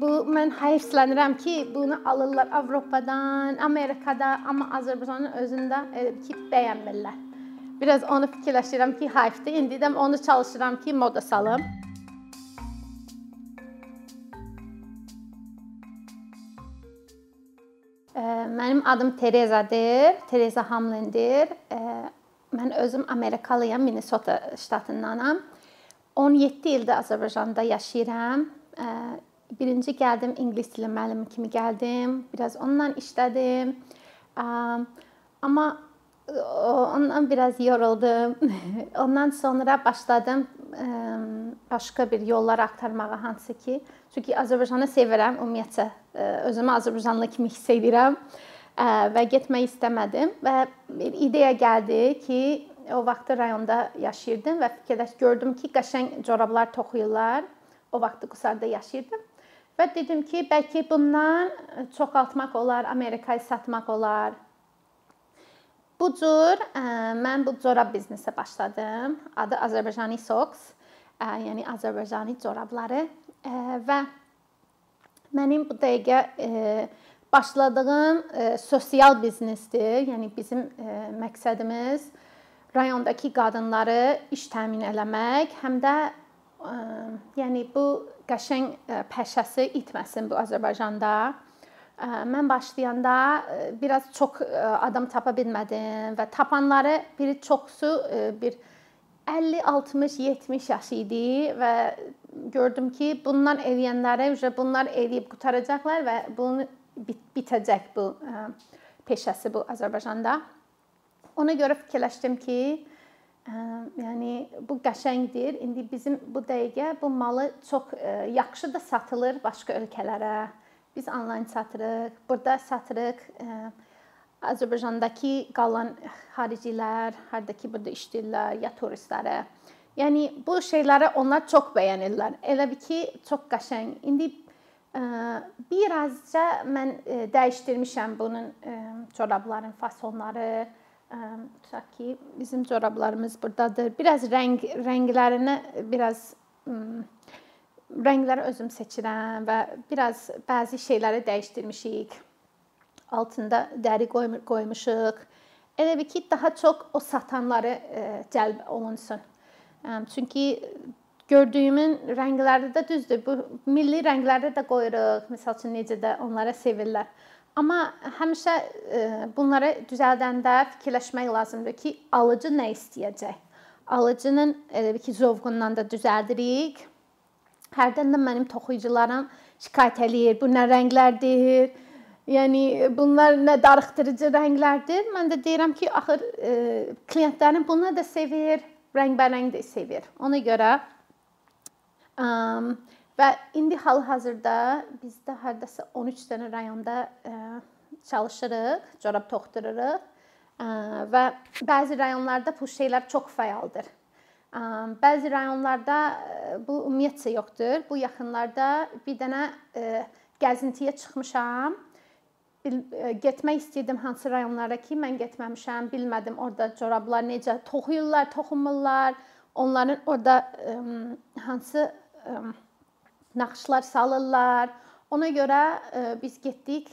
bu mən heyfslənirəm ki, bunu alırlar Avropadan, Amerikada, amma Azərbaycanın özündə elə ki, bəyənmirlər. Biraz onu fikirləşirəm ki, hayfdır. İndi də onu çalışıram ki, moda salım. Mənim adım Terezadır. Tereza Hamlindir. Mən özüm Amerikalıyam, Minnesota ştatındanam. 17 ildir Azərbaycanda yaşayıram. Birinci gəldim ingilis dili müəllimi kimi gəldim. Biraz onunla işlədim. Amma ondan biraz yoruldum. Ondan sonra başladım başqa bir yollar axtarmağa hansı ki, çünki Azərbaycanı sevirəm ümumiyyətcə. Özümü Azərbaycanlı kimi hiss edirəm və getmək istəmədim və bir ideya gəldi ki, o vaxt rayonda yaşayırdım və fikirləş gördüm ki, qəşəng corablar toxuyurlar. O vaxt Qusarda yaşayırdım. Və dedim ki, bəlkə bundan çoxaltmaq olar, Amerikaya satmaq olar. Bu cür ə, mən bu corab biznesə başladım. Adı Azərbaycani Socks, ə, yəni Azərbaycani corabları ə, və mənim bu dəqiqə ə, başladığım ə, sosial biznesdir. Yəni bizim ə, məqsədimiz rayondakı qadınları iş təmin eləmək, həm də ə, yəni bu qəşəng ə, peşəsi itməsin bu Azərbaycanda. Mən başlayanda biraz çox adam tapa bilmədim və tapanları biri çoxsu bir 50, 60, 70 yaş idi və gördüm ki, bundan eləyənləri üzrə bunlar eləyib qutaracaqlar və bunu bit bitəcək bu peşəsi bu Azərbaycanda. Ona görə fikirləşdim ki, yəni bu qəşəngdir. İndi bizim bu dəqiqə bu malı çox yaxşı da satılır başqa ölkələrə. Biz onlayn satırıq. Burada satırıq. Azərbaycandakı qalan xaricilər, hardakı burada işləyirlər, ya turistlərə. Yəni bu şeyləri onlar çox bəyənirlər. Elə bir ki, çox qəşəng. İndi birazca mən dəyişdirmişəm bunun corabların fasonları. Tutaq ki, bizim corablarımız burdadır. Biraz rəng rənglərini biraz rəngləri özüm seçirəm və biraz bəzi şeyləri dəyişdirmişik. Altında dəri qoymuşuq. Elə bir ki, daha çox o satanları cəlb olunsun. Çünki gördüyümün rəngləri də düzdür. Bu milli rəngləri də qoyuruq. Məsəl üçün necə də onlara sevirlər. Amma həmişə bunları düzəldəndə fikirləşmək lazımdır ki, alıcı nə istəyəcək? Alıcının elə bir ki, zövqündən də düzəldirik Hərdən də mənim toxuyucularım şikayət eləyir. Bu nə rənglərdir? Yəni bunlar nə darıxdırıcı rənglərdir. Mən də deyirəm ki, axır e, klientlərim bunu da sevir, rəngbərəng də sevir. Ona görə um, və indi hal-hazırda bizdə hərdəsə 13 dənə rayonda e, çalışırıq, corab toxdururuq. Ə, e, və bəzi rayonlarda bu şeylər çox fəaldır. Bəzi rayonlarda bu ümumiyyətcə yoxdur. Bu yaxınlarda bir dənə gəzintiyə çıxmışam. Getmək istəyirdim hansı rayonlara ki, mən getməmişəm, bilmədim orada corablar necə toxuyurlar, toxunmurlar. Onların orada hansı naxışlar salırlar. Ona görə biz getdik.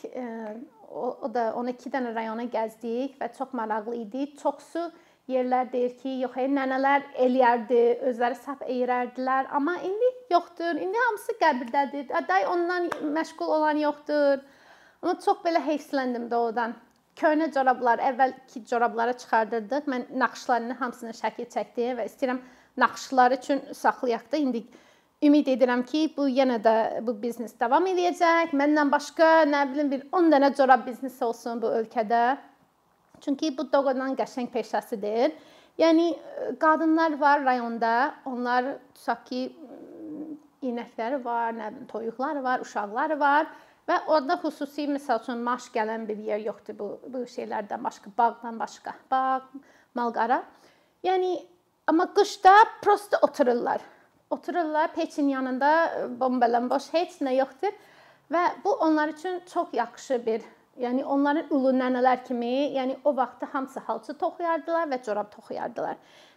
O, o da 12 dənə rayona gəzdik və çox maraqlı idi. Çoxsu yerlər deyir ki, yox, ey, nənələr eləyərdi, özləri sap eyrərdilər, amma indi yoxdur. İndi hamısı qəbirdədir. Day ondan məşğul olan yoxdur. Amma çox belə heyfsləndim doğrudan. Köhnə corablar, əvvəlki corabları çıxardırdıq. Mən naxışlarını hamısını şəkil çəkdim və istəyirəm naxışları üçün saxlayaq da indi ümid edirəm ki, bu yenə də bu biznes davam edəcək. Məndən başqa, nə bilim, bir 10 dənə corab biznesi olsun bu ölkədə. Çünki bu doğrudan qəşəng peşəsidir. Yəni qadınlar var rayonda, onlar tutaq ki, inəkləri var, nə bilim, toyuqları var, uşaqları var və orada xüsusi məsəl üçün maaş gələn bir yer yoxdur bu bu şeylərdən başqa, bağdan başqa. Bağ, malqara. Yəni amma qışda prosta otururlar. Otururlar peçin yanında bombalan boş heç nə yoxdur və bu onlar üçün çox yaxşı bir Yəni onların ulu nənələr kimi, yəni o vaxtda hamısı halçı toxuyardılar və corab toxuyardılar.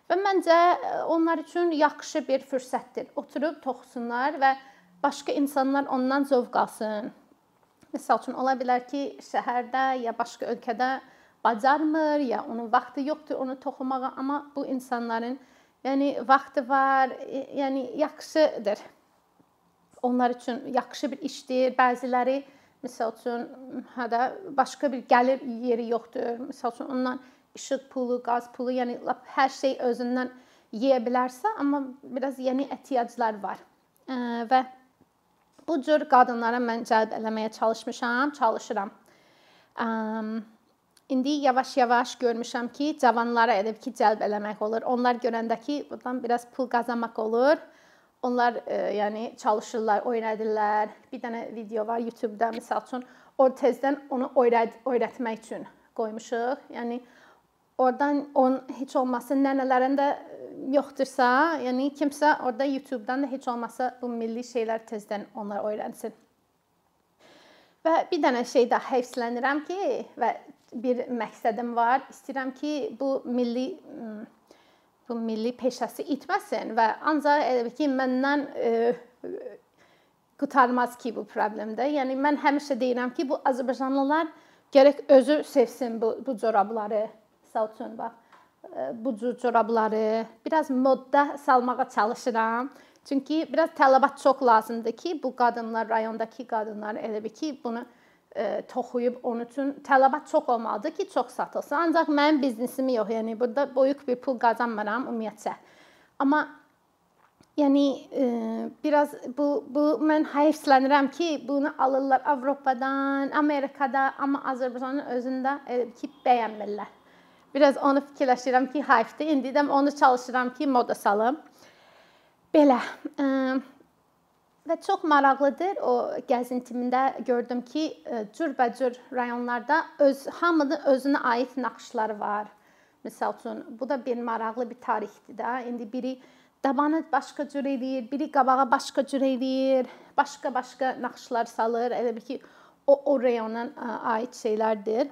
Və məncə e, onlar üçün yaxşı bir fürsətdir. Oturub toxusunlar və başqa insanlar ondan zövq alsın. Məsəl üçün ola bilər ki, şəhərdə ya başqa ölkədə bacarmır, ya onun vaxtı yoxdur onu toxumağa, amma bu insanların yəni vaxtı var, yəni yaxşıdır. Onlar üçün yaxşı bir işdir. Bəziləri məsəl üçün hədə başqa bir gəlir yeri yoxdur. Məsəl üçün ondan işıq pulu, qaz pulu, yəni hər şey özündən yeyə bilərsə, amma biraz yeni ehtiyaclar var. Və Bu cür qadınlara mən cəlb eləməyə çalışmışam, çalışıram. Um, indi yavaş-yavaş görmüşəm ki, cavanlara elə ki cəlb eləmək olur. Onlar görəndə ki, bundan biraz pul qazanmaq olur. Onlar e, yəni çalışırlar, öyrədirlər. Bir dənə video var YouTube-da məsəl üçün, o tezdən onu öyrət öyrətmək üçün qoymuşuq. Yəni oradan on heç olmasa nənələrində yoxdursa, yəni kimsə orada YouTube-dan da heç olmasa bu milli şeylər tezdən onlar öyrənsin. Və bir dənə şey də heyfslənirəm ki, və bir məqsədim var. İstəyirəm ki, bu milli bu milli peşəsi itməsin və ancaq elə ki, məndən e, qurtarmaz ki bu problemdə. Yəni mən həmişə deyirəm ki, bu Azərbaycanlılar gərək özü sevsin bu bu corabları. Üçün bax bu cür corabları biraz modda salmağa çalışıram. Çünki biraz tələbat çox lazımdır ki, bu qadınlar, rayondakı qadınlar elə bir ki, bunu toxuyub onun üçün tələbat çox olmalıdır ki, çox satılsın. Ancaq mənim biznesim yox, yəni burada böyük bir pul qazanmıram ümumiyyətcə. Amma yəni e, biraz bu bu mən heyfslənirəm ki, bunu alırlar Avropadan, Amerikada, amma Azərbaycanın özündə elə ki, bəyənmirlər. Biraz onu fikirləşirəm ki, hayfdır. İndi də onu çalışıram ki, moda salım. Belə. Və çox maraqlıdır. O gəzintimdə gördüm ki, cürbəcür rayonlarda öz hamının özünə aid naxışları var. Məsəl üçün, bu da bir maraqlı bir tarixdir də. İndi biri dabanı başqa cür eləyir, biri qabağa başqa cür eləyir, başqa-başqa naxışlar salır. Elə bil ki, o o rayona aid şeylərdir.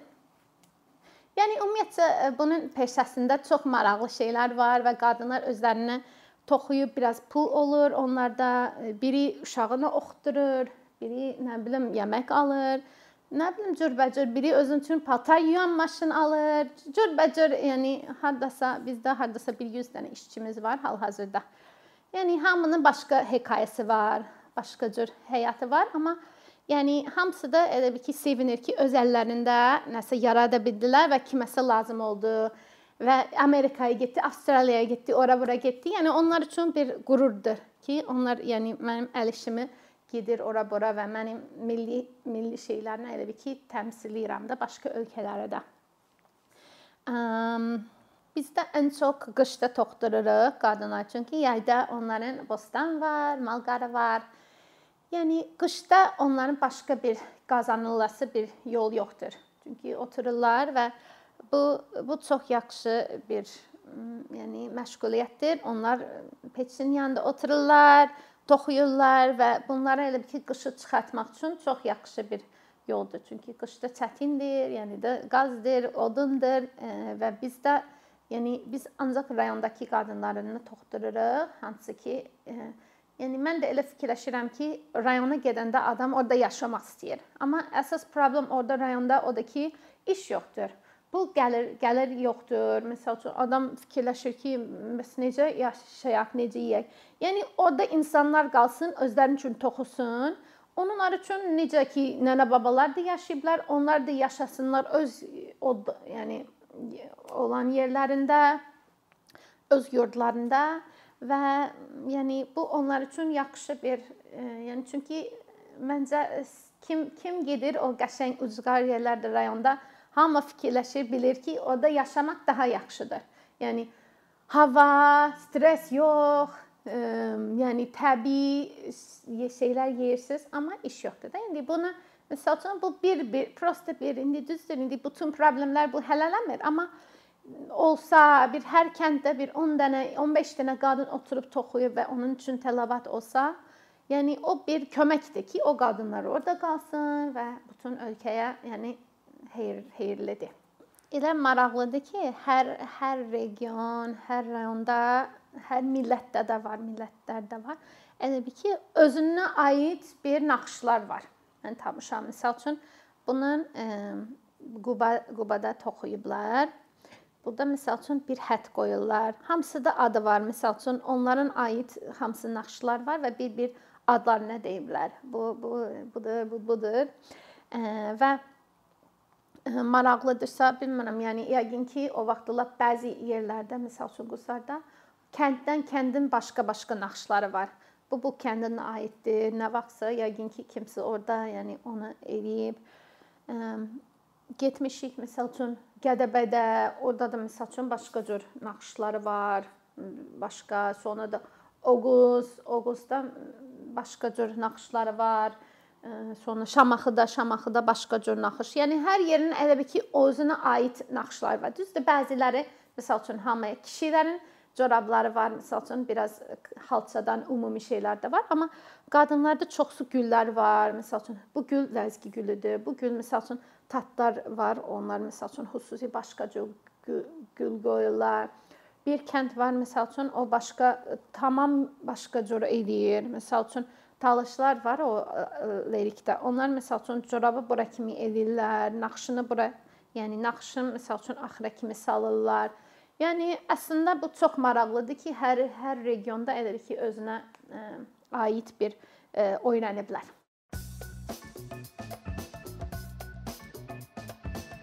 Yəni ümumiyyətcə e, bunun peşəsində çox maraqlı şeylər var və qadınlar özlərinə toxuyub biraz pul olur. Onlarda e, biri uşağını oxutdurur, biri nə bilim yemək alır. Nə bilim cürbəcür biri özün üçün paltar yuyan maşın alır. Cürbəcür, yəni hardasa bizdə hardasa bir 100 dənə işçimiz var hal-hazırda. Yəni hamının başqa hekayəsi var, başqa cür həyatı var, amma Yəni hamısı da elə bir ki, sevinir ki, öz əllərində nəsə yarada bildilər və kiməsə lazım oldu və Amerikaya getdi, Avstraliyaya getdi, ora-bura getdi. Yəni onlar üçün bir qürurdur ki, onlar yəni mənim əl işimi gedir ora-bura və mənim milli milli şeylərini elə bir ki, təmsil edirəm də başqa ölkələrə də. Um, bizdə ən çox qışda toxdururuq qadınlar çünki yayda onların bostan var, malqarı var. Yəni qışda onların başqa bir qazanılası bir yol yoxdur. Çünki otururlar və bu bu çox yaxşı bir yəni məşğuliyyətdir. Onlar peçin yanında otururlar, toxuyurlar və bunları elə ki qışı çıxartmaq üçün çox yaxşı bir yoldur. Çünki qışda çətindir, yəni də qazdır, odundur və bizdə yəni biz ancaq rayondakı qadınlarını toxdururuq, hansı ki Yəni mən də elə fikirləşirəm ki, rayona gedəndə adam orada yaşamaq istəyir. Amma əsas problem orada rayonda odur ki, iş yoxdur. Bu gəlir, gəlir yoxdur. Məsəl üçün adam fikirləşir ki, bəs necə yaşayaq, necə yeyək? Yəni orada insanlar qalsın, özləri üçün toxusun. Onlar üçün necə ki, nənə-babalar da yaşayıblar, onlar da yaşasınlar öz o yəni olan yerlərində, öz yurdlarında və yəni bu onlar üçün yaxşı bir e, yəni çünki məncə kim kim gedir o qəşəng ucqar yerlərdə rayonda hamı fikirləşir, bilir ki, orada yaşamaq daha yaxşıdır. Yəni hava, stres yox, ə, yəni təbii şeylər yeyirsiz, amma iş yoxdur da. İndi bunu məsəl üçün bu bir bir prosta bir indi düzdür. İndi bütün problemlər bu həll eləmir, amma olsa, bir hər kənddə bir 10 dənə, 15 dənə qadın oturub toxuyur və onun üçün tələbat olsa, yəni o bir köməkdir ki, o qadınlar orada qalsın və bütün ölkəyə, yəni xeyir xeyirlidir. Elə maraqlıdır ki, hər hər region, hər rayonda hər millətdə də var, millətlərdə var. Elə bir ki, özünə aid bir naxışlar var. Mən tapmışam. Məsəl üçün bunun e, Quba Qubada toxuyublar. Burada məsəl üçün bir xətt qoyurlar. Hamısı da adı var. Məsəl üçün onların aid hamısı naxışlar var və bir-bir adlarını deyiblər. Bu bu budur, bu budur. E, və maraqlıdırsa, bilmirəm, yəni yəqin ki, o vaxtlar bəzi yerlərdə, məsəl üçün Qusarda kənddən kəndin başqa-başqa naxışları var. Bu bu kəndinə aiddir. Nə vaxtsa yəqin ki, kimsə orada, yəni onu eləyib. Getmişik məsəl üçün Gədəbədə, orada da məsəl üçün başqa cür naxışları var. Başqa, sonra da Oğuz, Oğuzda başqa cür naxışları var sonra Şamaxıda, Şamaxıda başqa cür naxış. Yəni hər yerin elə bir ki, özünə aid naxışları var. Düzdür, bəziləri məsəl üçün hamı kişilərin corabları var, məsəl üçün biraz xalçadan ümumi şeylər də var, amma qadınlarda çoxsu güllər var. Məsəl üçün bu gül ləzgi gülüdür. Bu gül məsəl üçün tatlar var, onlar məsəl üçün xüsusi başqa cür gül qoyurlar. Bir kənd var, məsəl üçün o başqa tamam başqa cür eləyir. Məsəl üçün talışlar var o lirikdə. Onlar məsəl üçün corabı bura kimi edirlər, naxışını bura, yəni naxışın məsəl üçün axıra kimi salırlar. Yəni əslində bu çox maraqlıdır ki, hər hər regionda elə ki özünə ə, aid bir ə, öyrəniblər.